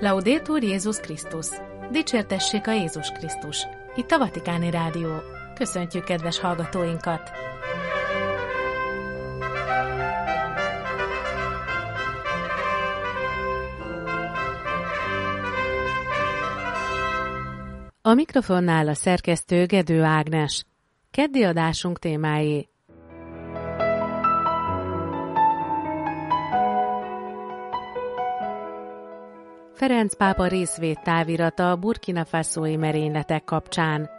Laudétur Jézus Krisztus! Dicsértessék a Jézus Krisztus! Itt a Vatikáni Rádió. Köszöntjük kedves hallgatóinkat! A mikrofonnál a szerkesztő Gedő Ágnes. Keddi adásunk témái Ferenc pápa részvét távirata a burkina faszói merényletek kapcsán.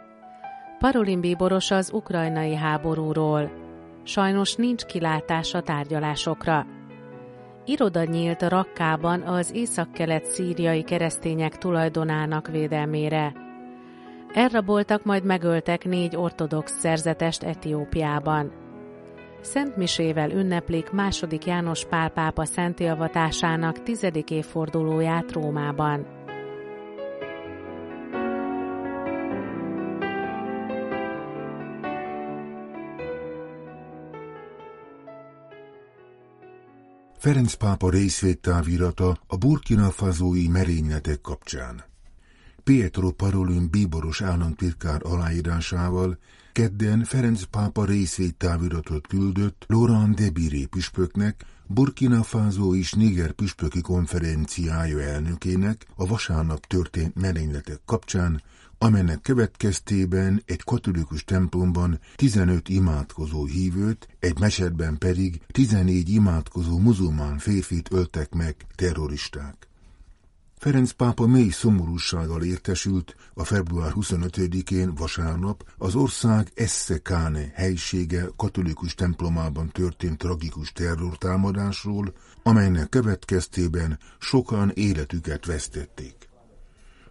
Parolin bíboros az ukrajnai háborúról. Sajnos nincs kilátás a tárgyalásokra. Iroda nyílt Rakkában az északkelet szíriai keresztények tulajdonának védelmére. Elraboltak, majd megöltek négy ortodox szerzetest Etiópiában. Szent Misével ünneplik második János Pál pápa szentélvatásának tizedik évfordulóját Rómában. Ferenc pápa részvédtávirata a burkina fazói merényletek kapcsán. Pietro Parolin bíboros államtitkár aláírásával Kedden Ferenc pápa részvédtáviratot küldött Laurent Debiré püspöknek, Burkina Faso és Niger püspöki konferenciája elnökének a vasárnap történt merényletek kapcsán, amelynek következtében egy katolikus templomban 15 imádkozó hívőt, egy mesetben pedig 14 imádkozó muzulmán férfit öltek meg terroristák. Ferenc pápa mély szomorúsággal értesült a február 25-én vasárnap az ország Essekáne helysége katolikus templomában történt tragikus terrortámadásról, amelynek következtében sokan életüket vesztették.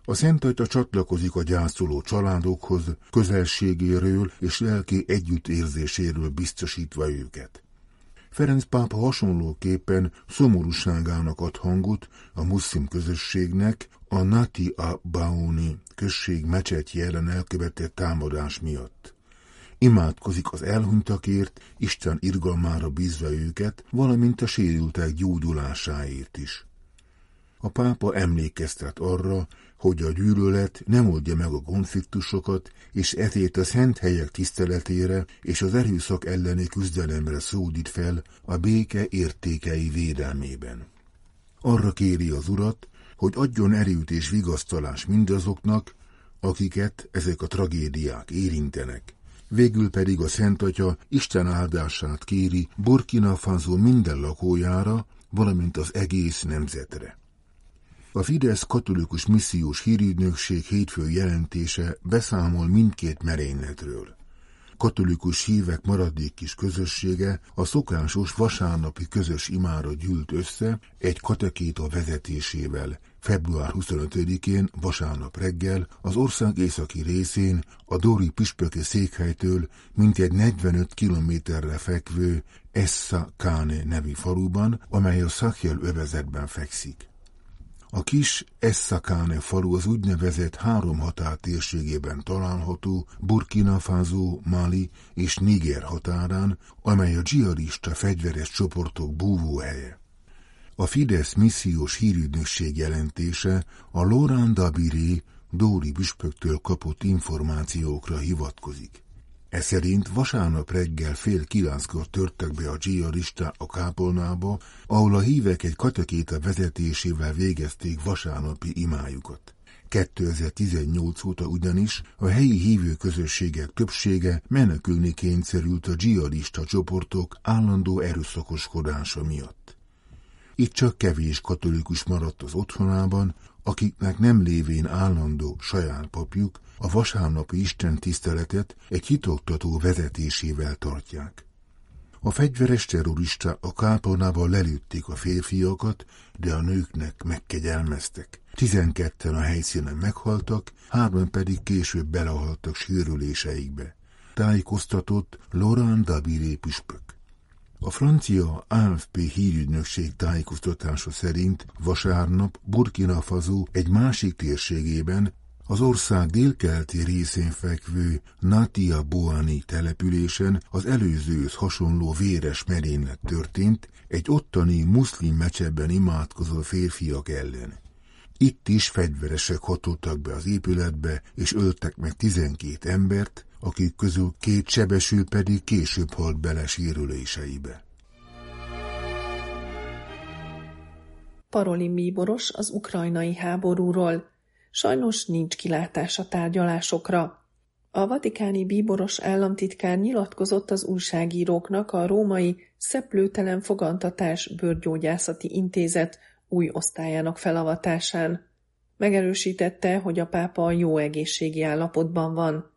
A Szent Atya csatlakozik a gyászoló családokhoz, közelségéről és lelki együttérzéséről biztosítva őket. Ferenc pápa hasonlóképpen szomorúságának ad hangot a muszlim közösségnek a Nati a Bauni község mecsetje ellen elkövetett támadás miatt. Imádkozik az elhunytakért, Isten irgalmára bízva őket, valamint a sérültek gyógyulásáért is. A pápa emlékeztet arra, hogy a gyűlölet nem oldja meg a konfliktusokat, és ezért a szent helyek tiszteletére és az erőszak elleni küzdelemre szódít fel a béke értékei védelmében. Arra kéri az urat, hogy adjon erőt és vigasztalás mindazoknak, akiket ezek a tragédiák érintenek. Végül pedig a Szent Atya Isten áldását kéri Burkina Faso minden lakójára, valamint az egész nemzetre. A Fidesz katolikus missziós hírügynökség hétfő jelentése beszámol mindkét merényletről. Katolikus hívek maradék kis közössége a szokásos vasárnapi közös imára gyűlt össze egy katekéta vezetésével, február 25-én vasárnap reggel az ország északi részén a Dori püspöki székhelytől mintegy 45 kilométerre fekvő Essa Kane nevi faluban, amely a Szakhel övezetben fekszik. A kis Essakáne falu az úgynevezett három határ térségében található Burkina Faso, Mali és Niger határán, amely a dzsihadista fegyveres csoportok búvóhelye. A Fidesz missziós hírügynökség jelentése a Laurent Dabiré Dóri püspöktől kapott információkra hivatkozik. Ez vasárnap reggel fél kilenckor törtek be a dzsihadisták a kápolnába, ahol a hívek egy katekéta vezetésével végezték vasárnapi imájukat. 2018 óta ugyanis a helyi hívő közösségek többsége menekülni kényszerült a dzsihadista csoportok állandó erőszakoskodása miatt. Itt csak kevés katolikus maradt az otthonában, akiknek nem lévén állandó saját papjuk, a vasárnapi Isten tiszteletet egy hitoktató vezetésével tartják. A fegyveres terrorista a kápolnában lelőtték a férfiakat, de a nőknek megkegyelmeztek. Tizenketten a helyszínen meghaltak, hárman pedig később belehaltak sérüléseikbe. Tájékoztatott Laurent Dabiré püspök. A francia AFP hírügynökség tájékoztatása szerint vasárnap Burkina Faso egy másik térségében az ország délkeleti részén fekvő Natia Boani településen az előzőhöz hasonló véres merénylet történt egy ottani muszlim mecsebben imádkozó férfiak ellen. Itt is fegyveresek hatoltak be az épületbe, és öltek meg tizenkét embert, akik közül két sebesül pedig később halt bele sérüléseibe. Parolin bíboros az ukrajnai háborúról. Sajnos nincs kilátás a tárgyalásokra. A vatikáni bíboros államtitkár nyilatkozott az újságíróknak a római Szeplőtelen Fogantatás Bőrgyógyászati Intézet új osztályának felavatásán. Megerősítette, hogy a pápa jó egészségi állapotban van.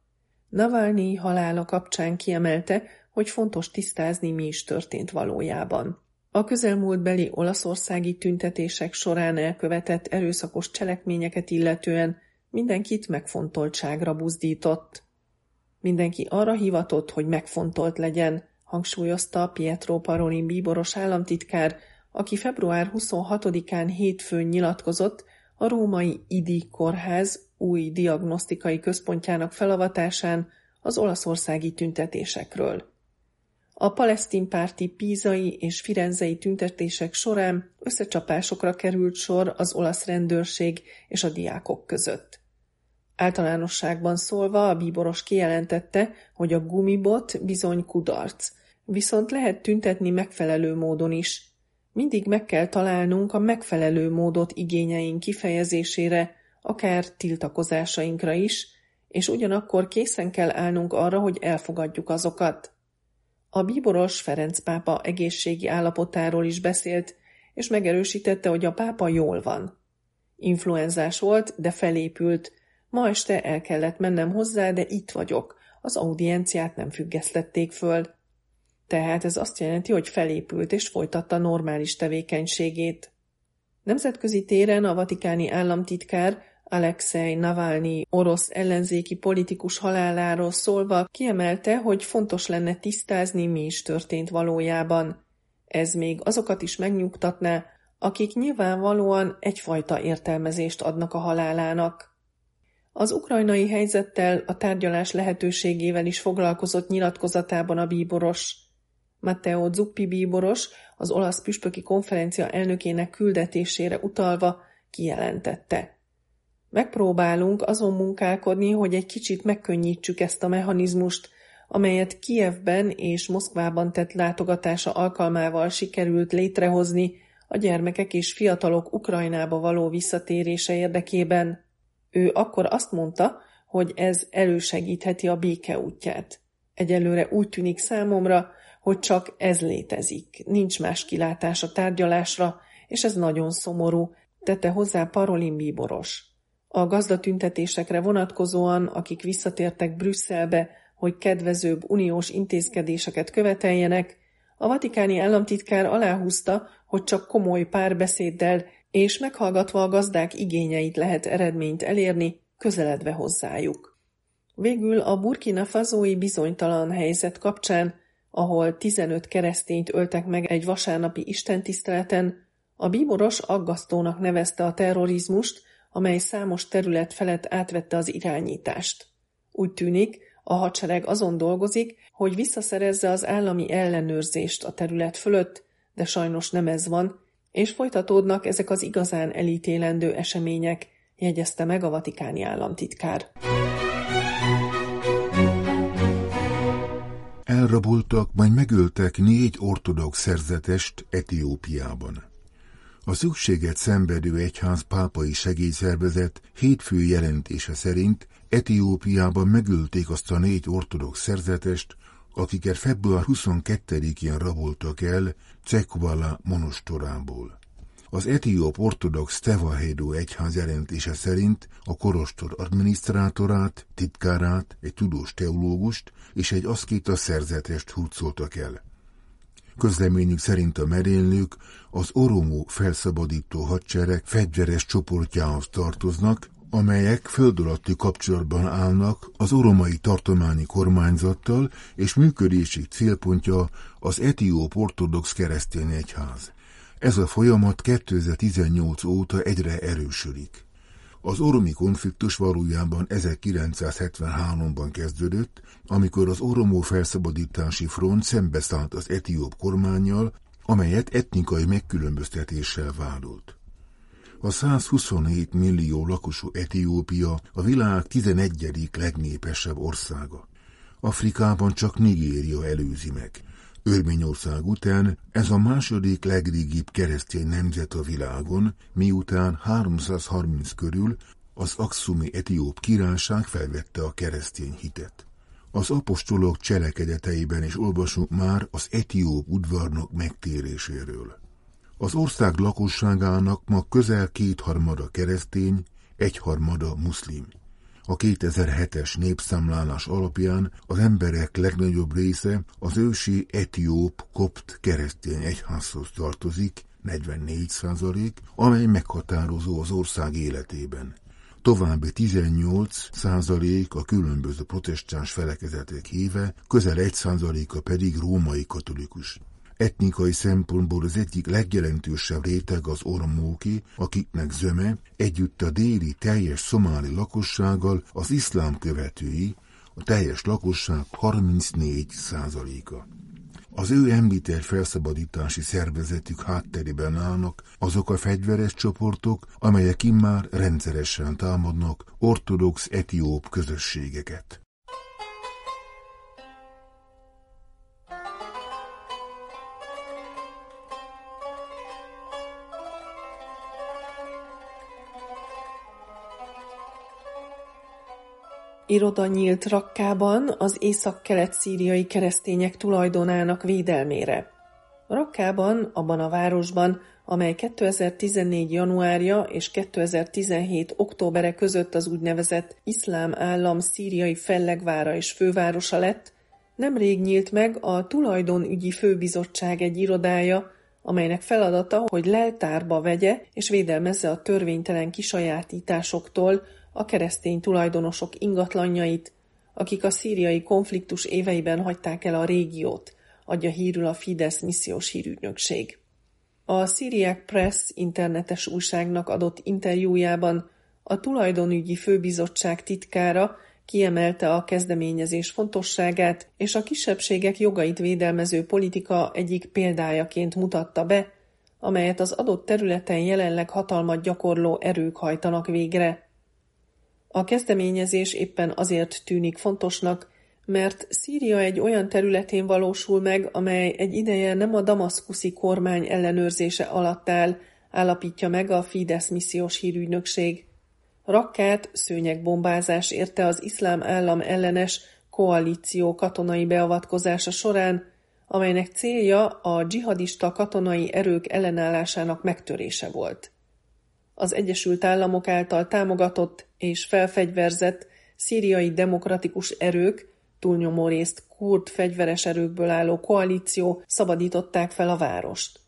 Navalnyi halála kapcsán kiemelte, hogy fontos tisztázni, mi is történt valójában. A közelmúltbeli olaszországi tüntetések során elkövetett erőszakos cselekményeket illetően mindenkit megfontoltságra buzdított. Mindenki arra hivatott, hogy megfontolt legyen, hangsúlyozta Pietro Parolin bíboros államtitkár, aki február 26-án hétfőn nyilatkozott a római IDI kórház új diagnosztikai központjának felavatásán az olaszországi tüntetésekről. A palesztinpárti pízai és firenzei tüntetések során összecsapásokra került sor az olasz rendőrség és a diákok között. Általánosságban szólva a bíboros kijelentette, hogy a gumibot bizony kudarc, viszont lehet tüntetni megfelelő módon is. Mindig meg kell találnunk a megfelelő módot igényeink kifejezésére, akár tiltakozásainkra is, és ugyanakkor készen kell állnunk arra, hogy elfogadjuk azokat. A bíboros Ferenc pápa egészségi állapotáról is beszélt, és megerősítette, hogy a pápa jól van. Influenzás volt, de felépült. Ma este el kellett mennem hozzá, de itt vagyok. Az audienciát nem függesztették föl. Tehát ez azt jelenti, hogy felépült és folytatta normális tevékenységét. Nemzetközi téren a vatikáni államtitkár Alexei Navalnyi orosz ellenzéki politikus haláláról szólva kiemelte, hogy fontos lenne tisztázni, mi is történt valójában. Ez még azokat is megnyugtatná, akik nyilvánvalóan egyfajta értelmezést adnak a halálának. Az ukrajnai helyzettel, a tárgyalás lehetőségével is foglalkozott nyilatkozatában a bíboros. Matteo Zuppi bíboros, az olasz püspöki konferencia elnökének küldetésére utalva kijelentette. Megpróbálunk azon munkálkodni, hogy egy kicsit megkönnyítsük ezt a mechanizmust, amelyet Kijevben és Moszkvában tett látogatása alkalmával sikerült létrehozni a gyermekek és fiatalok Ukrajnába való visszatérése érdekében. Ő akkor azt mondta, hogy ez elősegítheti a béke útját. Egyelőre úgy tűnik számomra, hogy csak ez létezik, nincs más kilátás a tárgyalásra, és ez nagyon szomorú, tette hozzá Parolin bíboros. A gazdatüntetésekre vonatkozóan, akik visszatértek Brüsszelbe, hogy kedvezőbb uniós intézkedéseket követeljenek, a vatikáni államtitkár aláhúzta, hogy csak komoly párbeszéddel és meghallgatva a gazdák igényeit lehet eredményt elérni, közeledve hozzájuk. Végül a burkina fazói bizonytalan helyzet kapcsán, ahol 15 keresztényt öltek meg egy vasárnapi istentiszteleten, a bíboros aggasztónak nevezte a terrorizmust, amely számos terület felett átvette az irányítást. Úgy tűnik, a hadsereg azon dolgozik, hogy visszaszerezze az állami ellenőrzést a terület fölött, de sajnos nem ez van, és folytatódnak ezek az igazán elítélendő események, jegyezte meg a vatikáni államtitkár. Elraboltak, majd megöltek négy ortodox szerzetest Etiópiában. A szükséget szenvedő egyház pápai segélyszervezet hétfő jelentése szerint Etiópiában megölték azt a négy ortodox szerzetest, akiket február 22-én raboltak el Cekvala monostorából. Az etióp ortodox Tevahedo egyház jelentése szerint a korostor adminisztrátorát, titkárát, egy tudós teológust és egy aszkéta szerzetest hurcoltak el. Közleményük szerint a merénylők az Oromó felszabadító hadsereg fegyveres csoportjához tartoznak, amelyek föld alatti kapcsolatban állnak az oromai tartományi kormányzattal, és működési célpontja az etióp ortodox keresztény egyház. Ez a folyamat 2018 óta egyre erősödik. Az oromi konfliktus valójában 1973-ban kezdődött, amikor az Oromó felszabadítási front szembeszállt az etióp kormányjal, amelyet etnikai megkülönböztetéssel vádolt. A 127 millió lakosú Etiópia a világ 11. legnépesebb országa. Afrikában csak Nigéria előzi meg. Örményország után ez a második legrégibb keresztény nemzet a világon, miután 330 körül az Akszumi etióp királyság felvette a keresztény hitet. Az apostolok cselekedeteiben is olvasunk már az etióp udvarnok megtéréséről. Az ország lakosságának ma közel kétharmada keresztény, egyharmada muszlim. A 2007-es népszámlálás alapján az emberek legnagyobb része az ősi etióp kopt keresztény egyházhoz tartozik, 44 százalék, amely meghatározó az ország életében. További 18 százalék a különböző protestáns felekezetek híve, közel 1 százaléka pedig római katolikus. Etnikai szempontból az egyik legjelentősebb réteg az ormóki, akiknek zöme együtt a déli teljes szomáli lakossággal az iszlám követői, a teljes lakosság 34 százaléka. Az ő említett felszabadítási szervezetük hátterében állnak azok a fegyveres csoportok, amelyek immár rendszeresen támadnak ortodox etióp közösségeket. Iroda nyílt Rakkában az észak-kelet-szíriai keresztények tulajdonának védelmére. Rakkában, abban a városban, amely 2014. januárja és 2017. októbere között az úgynevezett iszlám állam szíriai fellegvára és fővárosa lett, nemrég nyílt meg a tulajdonügyi főbizottság egy irodája, amelynek feladata, hogy leltárba vegye és védelmezze a törvénytelen kisajátításoktól, a keresztény tulajdonosok ingatlanjait, akik a szíriai konfliktus éveiben hagyták el a régiót, adja hírül a Fidesz missziós hírügynökség. A Syriac Press internetes újságnak adott interjújában a tulajdonügyi főbizottság titkára kiemelte a kezdeményezés fontosságát, és a kisebbségek jogait védelmező politika egyik példájaként mutatta be, amelyet az adott területen jelenleg hatalmat gyakorló erők hajtanak végre. A kezdeményezés éppen azért tűnik fontosnak, mert Szíria egy olyan területén valósul meg, amely egy ideje nem a damaszkuszi kormány ellenőrzése alatt áll, állapítja meg a Fidesz missziós hírügynökség. Rakkát szőnyegbombázás érte az iszlám állam ellenes koalíció katonai beavatkozása során, amelynek célja a dzsihadista katonai erők ellenállásának megtörése volt az Egyesült Államok által támogatott és felfegyverzett szíriai demokratikus erők, túlnyomó részt kurd fegyveres erőkből álló koalíció szabadították fel a várost.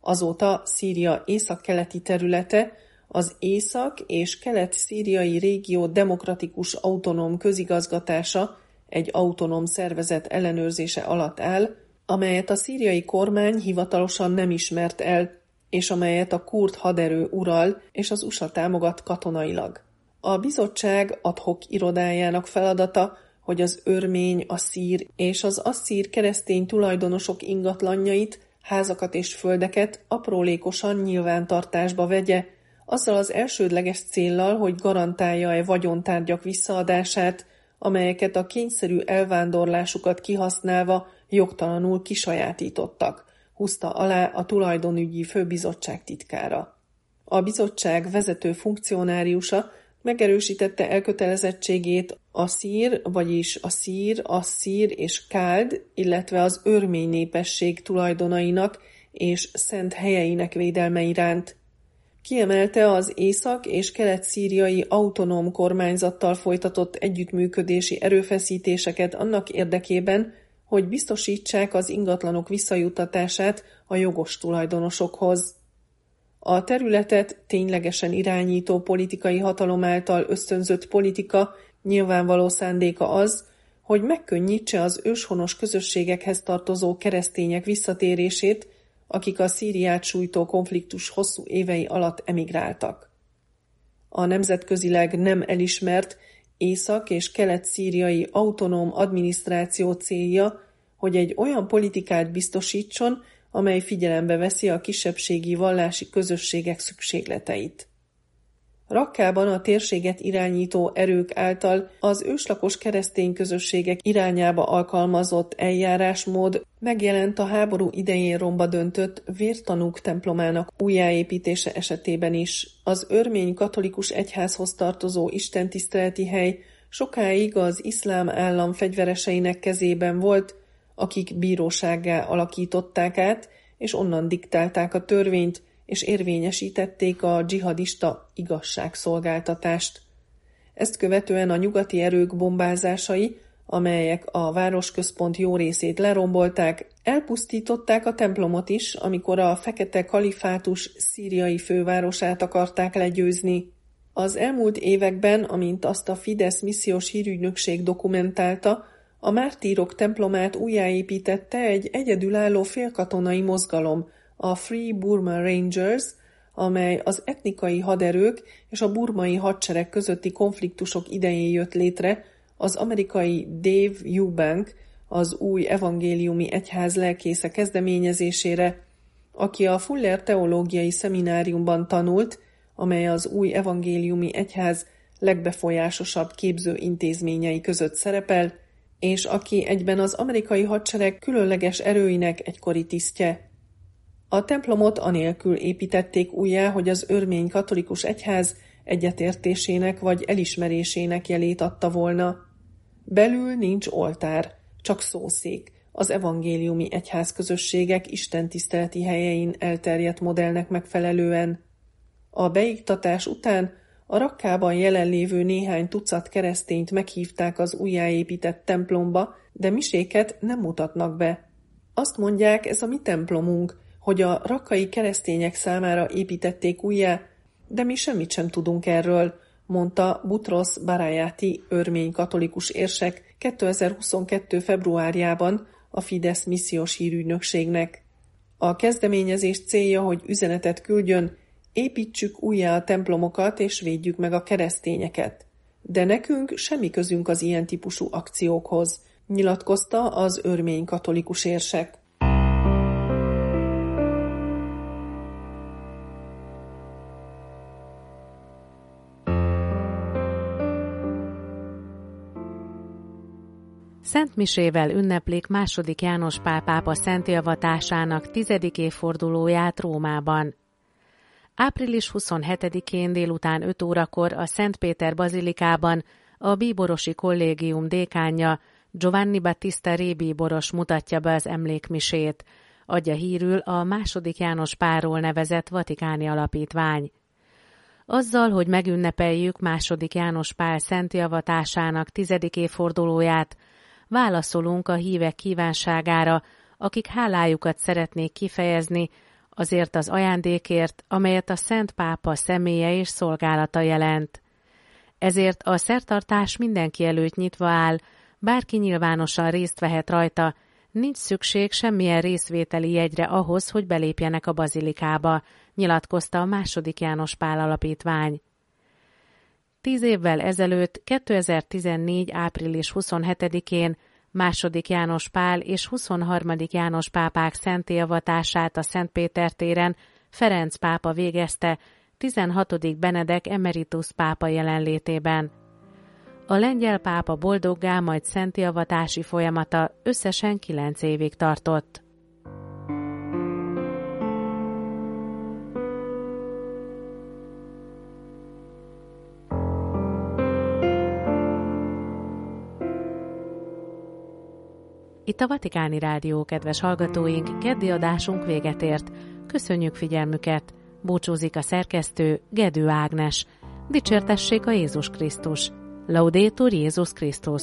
Azóta Szíria északkeleti területe az észak- és kelet-szíriai régió demokratikus autonóm közigazgatása egy autonóm szervezet ellenőrzése alatt áll, amelyet a szíriai kormány hivatalosan nem ismert el és amelyet a kurd haderő ural és az USA támogat katonailag. A bizottság adhok irodájának feladata, hogy az örmény, a szír és az asszír keresztény tulajdonosok ingatlanjait, házakat és földeket aprólékosan nyilvántartásba vegye, azzal az elsődleges céllal, hogy garantálja-e vagyontárgyak visszaadását, amelyeket a kényszerű elvándorlásukat kihasználva jogtalanul kisajátítottak húzta alá a tulajdonügyi főbizottság titkára. A bizottság vezető funkcionáriusa megerősítette elkötelezettségét a szír, vagyis a szír, a szír és káld, illetve az örmény népesség tulajdonainak és szent helyeinek védelme iránt. Kiemelte az észak- és kelet-szíriai autonóm kormányzattal folytatott együttműködési erőfeszítéseket annak érdekében, hogy biztosítsák az ingatlanok visszajutatását a jogos tulajdonosokhoz. A területet ténylegesen irányító politikai hatalom által ösztönzött politika nyilvánvaló szándéka az, hogy megkönnyítse az őshonos közösségekhez tartozó keresztények visszatérését, akik a Szíriát sújtó konfliktus hosszú évei alatt emigráltak. A nemzetközileg nem elismert észak- és kelet-szíriai autonóm adminisztráció célja, hogy egy olyan politikát biztosítson, amely figyelembe veszi a kisebbségi vallási közösségek szükségleteit. Rakkában a térséget irányító erők által az őslakos keresztény közösségek irányába alkalmazott eljárásmód megjelent a háború idején romba döntött vértanúk templomának újjáépítése esetében is. Az örmény katolikus egyházhoz tartozó istentiszteleti hely sokáig az iszlám állam fegyvereseinek kezében volt, akik bírósággá alakították át, és onnan diktálták a törvényt, és érvényesítették a dzsihadista igazságszolgáltatást. Ezt követően a nyugati erők bombázásai, amelyek a városközpont jó részét lerombolták, elpusztították a templomot is, amikor a fekete kalifátus szíriai fővárosát akarták legyőzni. Az elmúlt években, amint azt a Fidesz missziós hírügynökség dokumentálta, a mártírok templomát újjáépítette egy egyedülálló félkatonai mozgalom, a Free Burma Rangers, amely az etnikai haderők és a burmai hadsereg közötti konfliktusok idején jött létre, az amerikai Dave Eubank, az új evangéliumi egyház lelkésze kezdeményezésére, aki a Fuller Teológiai Szemináriumban tanult, amely az új evangéliumi egyház legbefolyásosabb képző intézményei között szerepel, és aki egyben az amerikai hadsereg különleges erőinek egykori tisztje. A templomot anélkül építették újjá, hogy az örmény katolikus egyház egyetértésének vagy elismerésének jelét adta volna. Belül nincs oltár, csak szószék, az evangéliumi egyházközösségek istentiszteleti helyein elterjedt modellnek megfelelően. A beiktatás után a rakkában jelenlévő néhány tucat keresztényt meghívták az újjáépített templomba, de miséket nem mutatnak be. Azt mondják, ez a mi templomunk, hogy a rakkai keresztények számára építették újjá, de mi semmit sem tudunk erről, mondta Butros Barayati örmény katolikus érsek 2022. februárjában a Fidesz missziós hírügynökségnek. A kezdeményezés célja, hogy üzenetet küldjön, építsük újjá a templomokat és védjük meg a keresztényeket. De nekünk semmi közünk az ilyen típusú akciókhoz, nyilatkozta az örmény katolikus érsek. Szent Misével ünneplik második János Pál pápa szentélvatásának tizedik évfordulóját Rómában. Április 27-én délután 5 órakor a Szent Péter bazilikában a bíborosi kollégium dékánja Giovanni Battista Rébíboros mutatja be az emlékmisét, adja hírül a második János Páról nevezett Vatikáni Alapítvány. Azzal, hogy megünnepeljük második János Pál szent javatásának tizedik évfordulóját, válaszolunk a hívek kívánságára, akik hálájukat szeretnék kifejezni azért az ajándékért, amelyet a Szent Pápa személye és szolgálata jelent. Ezért a szertartás mindenki előtt nyitva áll, bárki nyilvánosan részt vehet rajta, nincs szükség semmilyen részvételi jegyre ahhoz, hogy belépjenek a bazilikába, nyilatkozta a második János Pál alapítvány. Tíz évvel ezelőtt, 2014. április 27-én második János Pál és 23. János pápák szentélvatását a Szentpéter téren Ferenc pápa végezte 16. Benedek emeritus pápa jelenlétében. A lengyel pápa boldoggá majd szentélvatási folyamata összesen 9 évig tartott. Itt a Vatikáni Rádió, kedves hallgatóink, keddi adásunk véget ért. Köszönjük figyelmüket! Búcsúzik a szerkesztő Gedő Ágnes. Dicsértessék a Jézus Krisztus! Laudétur Jézus Krisztus!